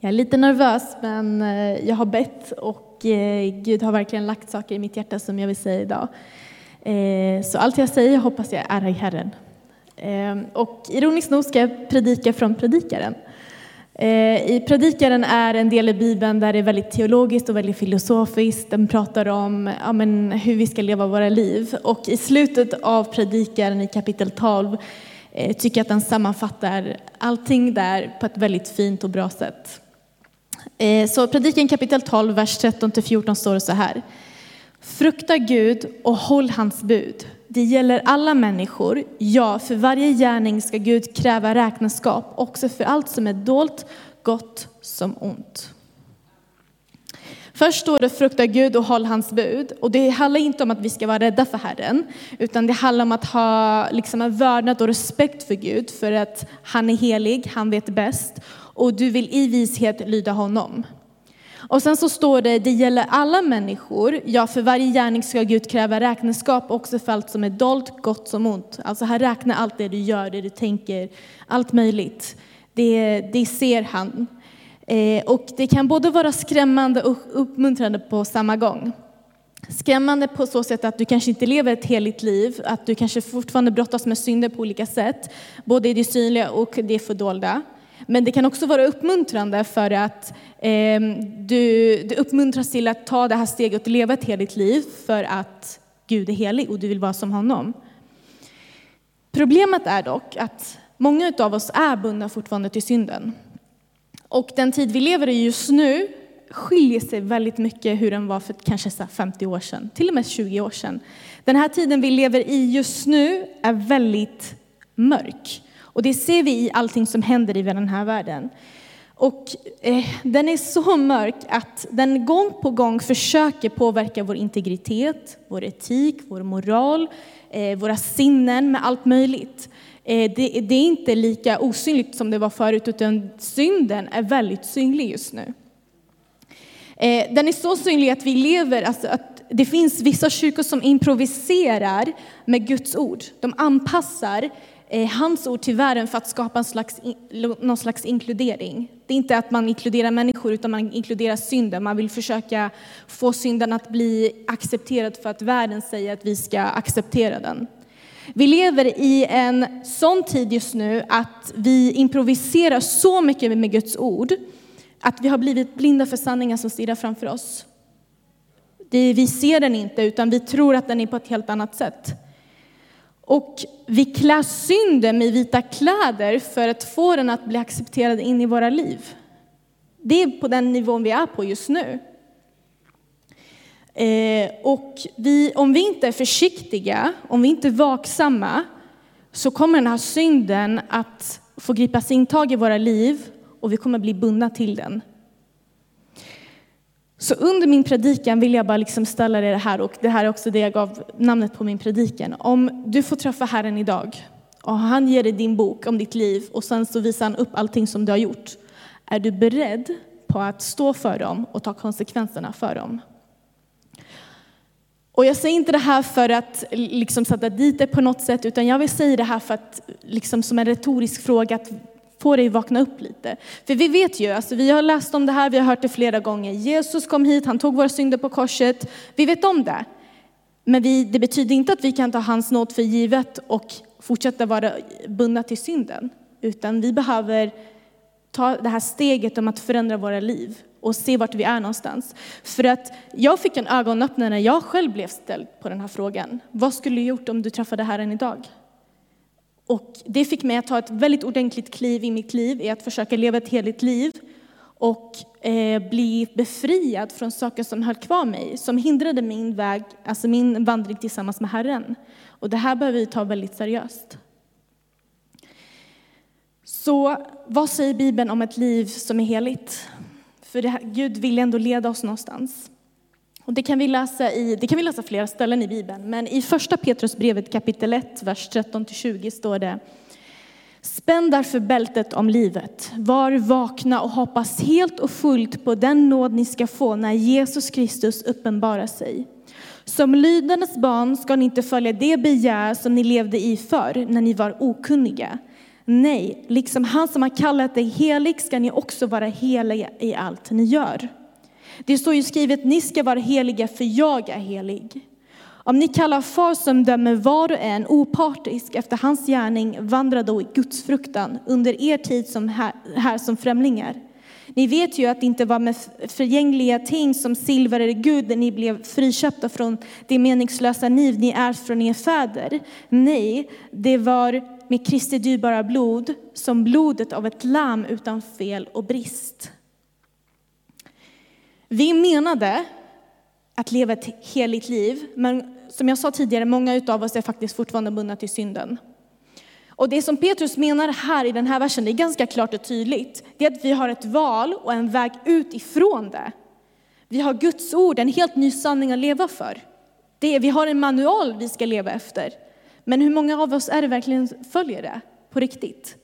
Jag är lite nervös, men eh, jag har bett och eh, Gud har verkligen lagt saker i mitt hjärta som jag vill säga idag. Eh, så allt jag säger hoppas jag är i Herren. Ehm, och ironiskt nog ska jag predika från Predikaren. I Predikaren är en del i Bibeln där det är väldigt teologiskt och väldigt filosofiskt. Den pratar om ja, men, hur vi ska leva våra liv. Och i slutet av Predikaren i kapitel 12 tycker jag att den sammanfattar allting där på ett väldigt fint och bra sätt. Eh, så prediken kapitel 12, vers 13-14 står det så här. Frukta Gud och håll hans bud. Det gäller alla människor. Ja, för varje gärning ska Gud kräva räkenskap, också för allt som är dolt, gott som ont. Först står det frukta Gud och håll hans bud. Och det handlar inte om att vi ska vara rädda för Herren, utan det handlar om att ha liksom en vördnad och respekt för Gud, för att han är helig, han vet bäst och du vill i vishet lyda honom. Och sen så står det, det gäller alla människor. Ja, för varje gärning ska Gud kräva räkenskap också för allt som är dolt, gott som ont. Alltså han räknar allt det du gör, det du tänker, allt möjligt. Det, det ser han. Eh, och det kan både vara skrämmande och uppmuntrande på samma gång. Skrämmande på så sätt att du kanske inte lever ett heligt liv, att du kanske fortfarande brottas med synder på olika sätt, både i det synliga och det fördolda. Men det kan också vara uppmuntrande för att eh, du, du uppmuntras till att ta det här steget och leva ett heligt liv för att Gud är helig och du vill vara som honom. Problemet är dock att många av oss är bundna fortfarande till synden. Och den tid vi lever i just nu skiljer sig väldigt mycket hur den var för kanske 50 år sedan, till och med 20 år sedan. Den här tiden vi lever i just nu är väldigt mörk. Och det ser vi i allting som händer i den här världen. Och eh, den är så mörk att den gång på gång försöker påverka vår integritet, vår etik, vår moral, eh, våra sinnen med allt möjligt. Eh, det, det, är inte lika osynligt som det var förut, utan synden är väldigt synlig just nu. Eh, den är så synlig att vi lever, alltså att det finns vissa kyrkor som improviserar med Guds ord. De anpassar Eh, hans ord till världen för att skapa en slags, någon slags inkludering. Det är inte att man inkluderar människor utan man inkluderar synden. Man vill försöka få synden att bli accepterad för att världen säger att vi ska acceptera den. Vi lever i en sån tid just nu att vi improviserar så mycket med Guds ord att vi har blivit blinda för sanningen som stirrar framför oss. vi ser den inte utan vi tror att den är på ett helt annat sätt. Och vi klär synden med vita kläder för att få den att bli accepterad in i våra liv. Det är på den nivån vi är på just nu. Eh, och vi, om vi inte är försiktiga, om vi inte är vaksamma, så kommer den här synden att få gripa sin tag i våra liv och vi kommer bli bundna till den. Så under min predikan vill jag bara liksom ställa dig det här och det här är också det jag gav namnet på min predikan. Om du får träffa Herren idag och han ger dig din bok om ditt liv och sen så visar han upp allting som du har gjort. Är du beredd på att stå för dem och ta konsekvenserna för dem? Och jag säger inte det här för att liksom sätta dit det på något sätt, utan jag vill säga det här för att, liksom som en retorisk fråga, att få dig att vakna upp lite. För vi vet ju, alltså vi har läst om det här, vi har hört det flera gånger. Jesus kom hit, han tog våra synder på korset. Vi vet om det. Men vi, det betyder inte att vi kan ta hans nåd för givet och fortsätta vara bundna till synden. Utan vi behöver ta det här steget om att förändra våra liv och se vart vi är någonstans. För att jag fick en ögonöppnare när jag själv blev ställd på den här frågan. Vad skulle du gjort om du träffade Herren idag? Och det fick mig att ta ett väldigt ordentligt kliv i mitt liv, i att försöka leva ett heligt liv och eh, bli befriad från saker som höll kvar mig, som hindrade min väg, alltså min vandring tillsammans med Herren. Och det här behöver vi ta väldigt seriöst. Så vad säger Bibeln om ett liv som är heligt? För det här, Gud vill ändå leda oss någonstans. Och det, kan vi läsa i, det kan vi läsa flera ställen i Bibeln, men i första Petrusbrevet kapitel 1, vers 13-20 står det Spänn därför bältet om livet, var vakna och hoppas helt och fullt på den nåd ni ska få när Jesus Kristus uppenbarar sig. Som lydandes barn ska ni inte följa det begär som ni levde i förr när ni var okunniga. Nej, liksom han som har kallat dig helig ska ni också vara heliga i allt ni gör. Det står ju skrivet, ni ska vara heliga för jag är helig. Om ni kallar far som dömer var och en opartisk efter hans gärning, vandra då i Guds fruktan under er tid som här, här som främlingar. Ni vet ju att det inte var med förgängliga ting som silver eller guld ni blev friköpta från det meningslösa liv ni ärvt från er fäder. Nej, det var med Kristi dyrbara blod som blodet av ett lamm utan fel och brist. Vi menade att leva ett heligt liv, men som jag sa tidigare, många av oss är faktiskt fortfarande bundna till synden. Och det som Petrus menar här i den här versen, det är ganska klart och tydligt. Det är att vi har ett val och en väg ut ifrån det. Vi har Guds ord, en helt ny sanning att leva för. Det är, vi har en manual vi ska leva efter. Men hur många av oss är det verkligen följer det på riktigt?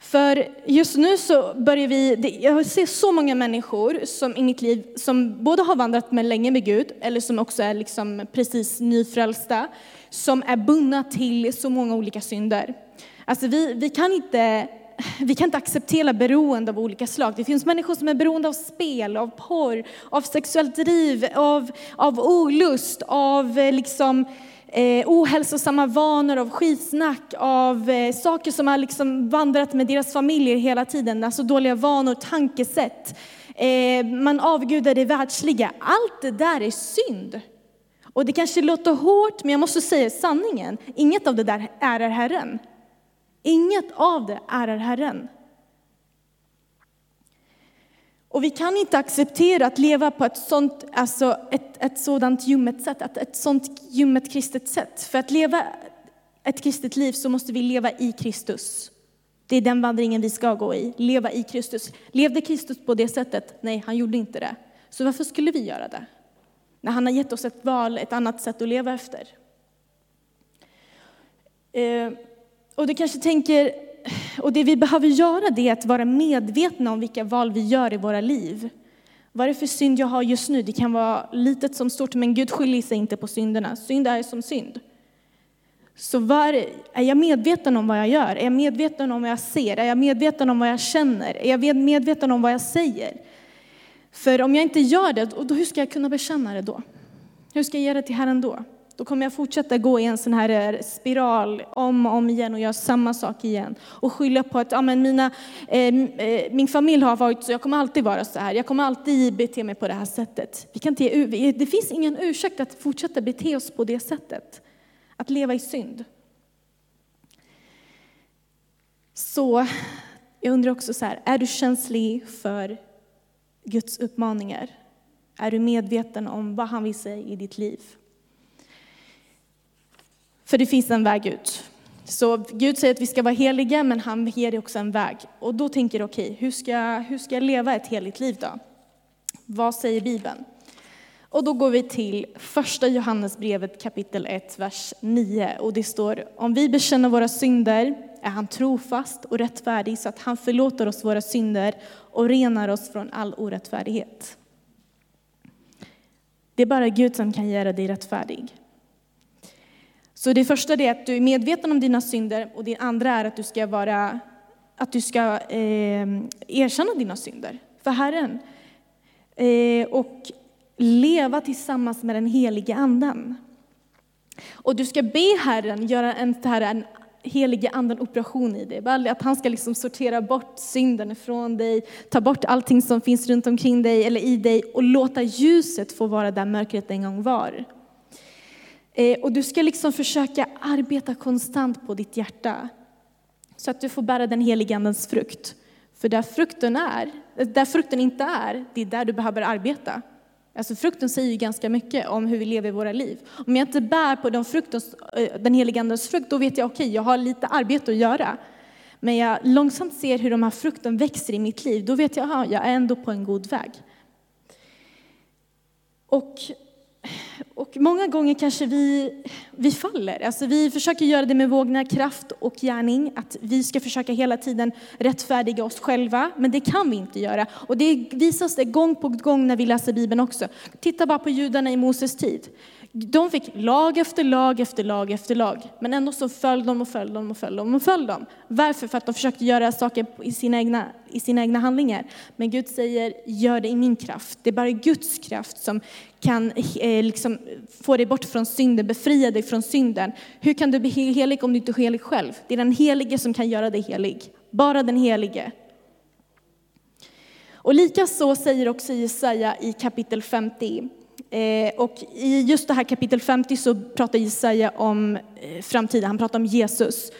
För just nu så börjar vi, jag ser så många människor som i mitt liv som både har vandrat med länge med Gud eller som också är liksom precis nyfrälsta, som är bundna till så många olika synder. Alltså vi, vi, kan inte, vi kan inte acceptera beroende av olika slag. Det finns människor som är beroende av spel, av porr, av sexuellt driv, av, av olust, av eh, liksom eh, ohälsosamma vanor, av skitsnack, av eh, saker som har liksom vandrat med deras familjer hela tiden, alltså dåliga vanor, tankesätt. Eh, man avgudar det världsliga. Allt det där är synd. Och det kanske låter hårt, men jag måste säga sanningen. Inget av det där ärar Herren. Inget av det ärar Herren. Och vi kan inte acceptera att leva på ett sånt, alltså ett, ett sådant ljummet sätt, ett, ett sånt ljummet kristet sätt. För att leva ett kristet liv så måste vi leva i Kristus. Det är den vandringen vi ska gå i, leva i Kristus. Levde Kristus på det sättet? Nej, han gjorde inte det. Så varför skulle vi göra det? När han har gett oss ett val, ett annat sätt att leva efter. Eh, och du kanske tänker, och det vi behöver göra det är att vara medvetna om vilka val vi gör i våra liv. Vad är det för synd jag har just nu? Det kan vara litet som stort, men Gud skiljer sig inte på synderna. Synd är som synd. Så var, är jag medveten om vad jag gör? Är jag medveten om vad jag ser? Är jag medveten om vad jag känner? Är jag medveten om vad jag säger? För om jag inte gör det, då, hur ska jag kunna bekänna det då? Hur ska jag ge det till Herren då? Då kommer jag fortsätta gå i en sån här eh, spiral om och om igen och göra samma sak igen. Och skylla på att ja, men mina, eh, eh, min familj har varit så, jag kommer alltid vara så här. Jag kommer alltid bete mig på det här sättet. Vi kan inte, det finns ingen ursäkt att fortsätta bete oss på det sättet. Att leva i synd. Så jag undrar också så här, är du känslig för Guds uppmaningar? Är du medveten om vad han vill säga i ditt liv? För det finns en väg ut. Så Gud säger att vi ska vara heliga, men han ger dig också en väg. Och då tänker du, okej, okay, hur, ska, hur ska jag leva ett heligt liv då? Vad säger Bibeln? Och då går vi till första Johannesbrevet kapitel 1, vers 9. Och det står, om vi bekänner våra synder är han trofast och rättfärdig så att han förlåter oss våra synder och renar oss från all orättfärdighet. Det är bara Gud som kan göra dig rättfärdig. Så det första är att du är medveten om dina synder och det andra är att du ska, vara, att du ska eh, erkänna dina synder för Herren. Eh, och leva tillsammans med den helige anden. Och du ska be Herren göra en, här, en helige anden operation i dig. Att han ska liksom sortera bort synden från dig, ta bort allting som finns runt omkring dig eller i dig och låta ljuset få vara där mörkret en gång var. Eh, och du ska liksom försöka arbeta konstant på ditt hjärta så att du får bära den helige andens frukt. För där frukten är, där frukten inte är, det är där du behöver arbeta. Alltså frukten säger ju ganska mycket om hur vi lever våra liv. Om jag inte bär på den, frukten, eh, den helige andens frukt, då vet jag okej, okay, jag har lite arbete att göra. Men jag långsamt ser hur de här frukten växer i mitt liv, då vet jag att jag är ändå på en god väg. Och och många gånger kanske vi, vi faller. Alltså vi försöker göra det med vågna kraft och gärning. Att vi ska försöka hela tiden rättfärdiga oss själva. Men det kan vi inte göra. Och det visas det gång på gång när vi läser Bibeln också. Titta bara på judarna i Moses tid. De fick lag efter lag efter lag efter lag, men ändå så föll de och föll de och föll de och föll de. Varför? För att de försökte göra saker i sina egna, i sina egna handlingar. Men Gud säger, gör det i min kraft. Det är bara Guds kraft som kan eh, liksom, få dig bort från synden, befria dig från synden. Hur kan du bli helig om du inte är helig själv? Det är den helige som kan göra dig helig. Bara den helige. Och likaså säger också Jesaja i kapitel 50, Eh, och i just det här kapitel 50 så pratar Jesaja om eh, framtiden, han pratar om Jesus.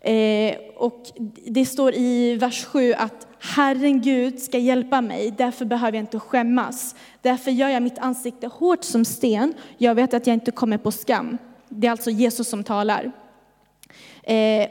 Eh, och det står i vers 7 att Herren Gud ska hjälpa mig, därför behöver jag inte skämmas. Därför gör jag mitt ansikte hårt som sten, jag vet att jag inte kommer på skam. Det är alltså Jesus som talar.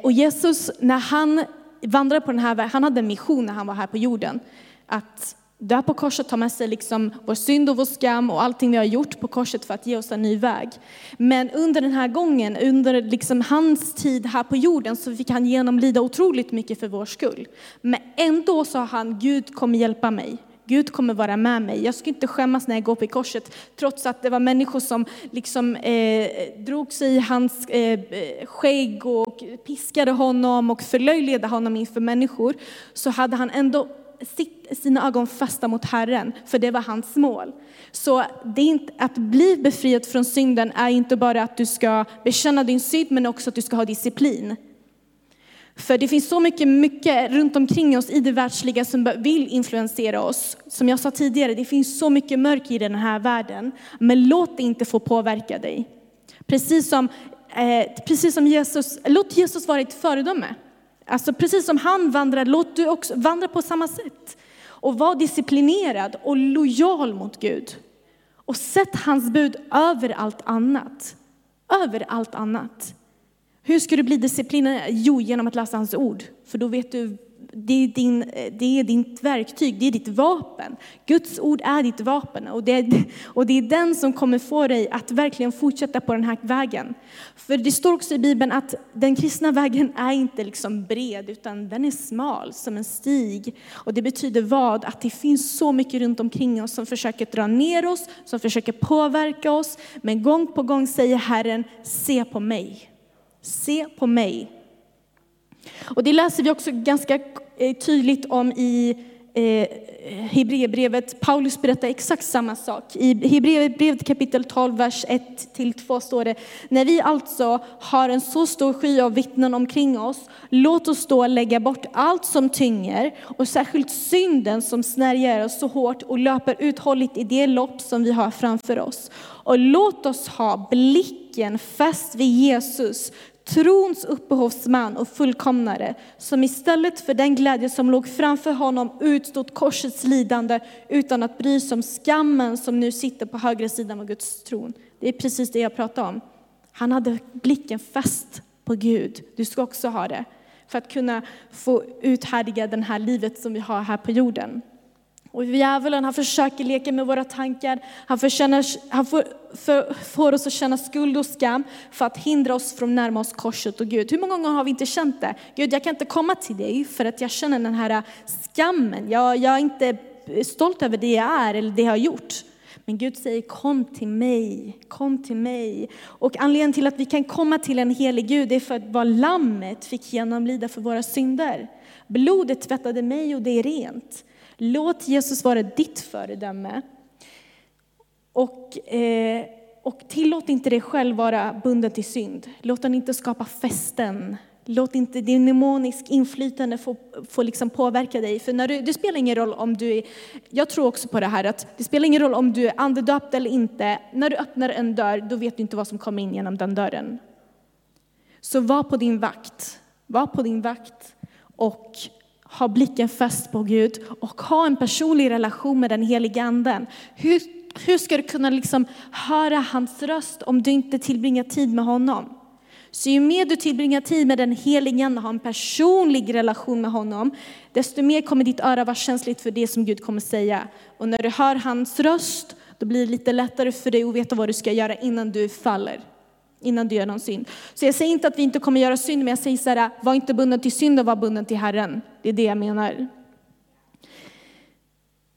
Och Jesus, när han vandrade på den här vägen, han hade en mission när han var här på jorden. Att dö på korset tar med sig liksom vår synd och vår skam och allting vi har gjort på korset för att ge oss en ny väg. Men under den här gången, under liksom hans tid här på jorden så fick han genomlida otroligt mycket för vår skull. Men ändå sa han, Gud kommer hjälpa mig. Gud kommer vara med mig. Jag ska inte skämmas när jag går på korset. Trots att det var människor som liksom, eh, drog sig i hans eh, skägg och piskade honom och förlöjligade honom inför människor. Så hade han ändå sina ögon fästa mot Herren, för det var hans mål. Så det är inte, att bli befriad från synden är inte bara att du ska bekänna din synd, men också att du ska ha disciplin. För det finns så mycket, mycket runt omkring oss i det världsliga som vill influensera oss. Som jag sa tidigare, det finns så mycket mörker i den här världen. Men låt det inte få påverka dig. Precis som, eh, precis som Jesus, låt Jesus vara ett föredöme. Alltså precis som han vandrar, låt du också vandra på samma sätt. Och var disciplinerad och lojal mot Gud. Och sätt hans bud över allt annat. Över allt annat. Hur ska du bli disciplinerad? Jo, genom att läsa hans ord. För då vet du det är, din, det är ditt verktyg, det är ditt vapen. Guds ord är ditt vapen och det är, och det är den som kommer få dig att verkligen fortsätta på den här vägen. För det står också i Bibeln att den kristna vägen är inte liksom bred utan den är smal som en stig. Och det betyder vad? Att det finns så mycket runt omkring oss som försöker dra ner oss, som försöker påverka oss. Men gång på gång säger Herren, se på mig. Se på mig. Och det läser vi också ganska eh, tydligt om i eh, Hebreerbrevet. Paulus berättar exakt samma sak. I Hebreerbrevet kapitel 12, vers 1-2 står det, när vi alltså har en så stor sky av vittnen omkring oss, låt oss då lägga bort allt som tynger och särskilt synden som snärjer oss så hårt och löper uthålligt i det lopp som vi har framför oss. Och låt oss ha blicken fäst vid Jesus, trons upphovsman och fullkomnare, som istället för den glädje som låg framför honom utstod korsets lidande utan att bry sig om skammen som nu sitter på högra sidan av Guds tron. Det är precis det jag pratar om. Han hade blicken fäst på Gud. Du ska också ha det för att kunna få uthärdiga det här livet som vi har här på jorden. Och djävulen han försöker leka med våra tankar, han, får, han får, för, får oss att känna skuld och skam för att hindra oss från att närma oss korset och Gud. Hur många gånger har vi inte känt det? Gud, jag kan inte komma till dig för att jag känner den här skammen. Jag, jag är inte stolt över det jag är eller det jag har gjort. Men Gud säger kom till mig, kom till mig. Och anledningen till att vi kan komma till en helig Gud är för att vad lammet fick genomlida för våra synder. Blodet tvättade mig och det är rent. Låt Jesus vara ditt föredöme. Och, eh, och tillåt inte dig själv vara bunden till synd. Låt den inte skapa fästen. Låt inte din demonisk inflytande få, få liksom påverka dig. För när du, det spelar ingen roll om du är, jag tror också på det här att det spelar ingen roll om du är andedöpt eller inte. När du öppnar en dörr, då vet du inte vad som kommer in genom den dörren. Så var på din vakt. Var på din vakt och ha blicken fäst på Gud och ha en personlig relation med den helige anden. Hur, hur ska du kunna liksom höra hans röst om du inte tillbringar tid med honom? Så ju mer du tillbringar tid med den helige ande och har en personlig relation med honom, desto mer kommer ditt öra vara känsligt för det som Gud kommer säga. Och när du hör hans röst, då blir det lite lättare för dig att veta vad du ska göra innan du faller innan du gör någon synd. Så jag säger inte att vi inte kommer göra synd, men jag säger så här, var inte bunden till synd och var bunden till Herren. Det är det jag menar.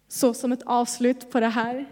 Så som ett avslut på det här.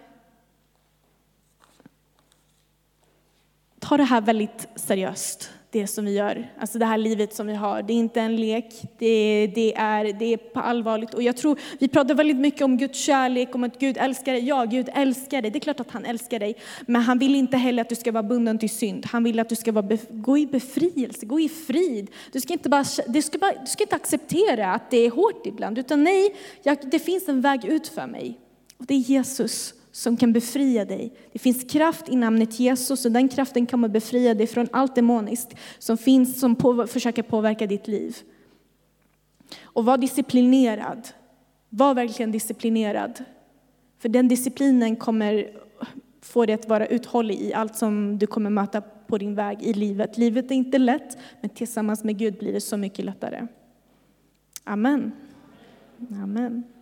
ta det här väldigt seriöst, det som vi gör. Alltså det här livet som vi har. Det är inte en lek, det, det, är, det är på allvarligt. Och jag tror, vi pratar väldigt mycket om Guds kärlek, om att Gud älskar dig. Ja, Gud älskar dig. Det är klart att han älskar dig. Men han vill inte heller att du ska vara bunden till synd. Han vill att du ska vara, gå i befrielse, gå i frid. Du ska inte, bara, du ska, bara, du ska inte acceptera att det är hårt ibland, utan nej, jag, det finns en väg ut för mig. Och det är Jesus som kan befria dig. Det finns kraft i namnet Jesus och den kraften kommer befria dig från allt demoniskt som finns som på, försöker påverka ditt liv. Och var disciplinerad. Var verkligen disciplinerad. För den disciplinen kommer få dig att vara uthållig i allt som du kommer möta på din väg i livet. Livet är inte lätt, men tillsammans med Gud blir det så mycket lättare. Amen. Amen.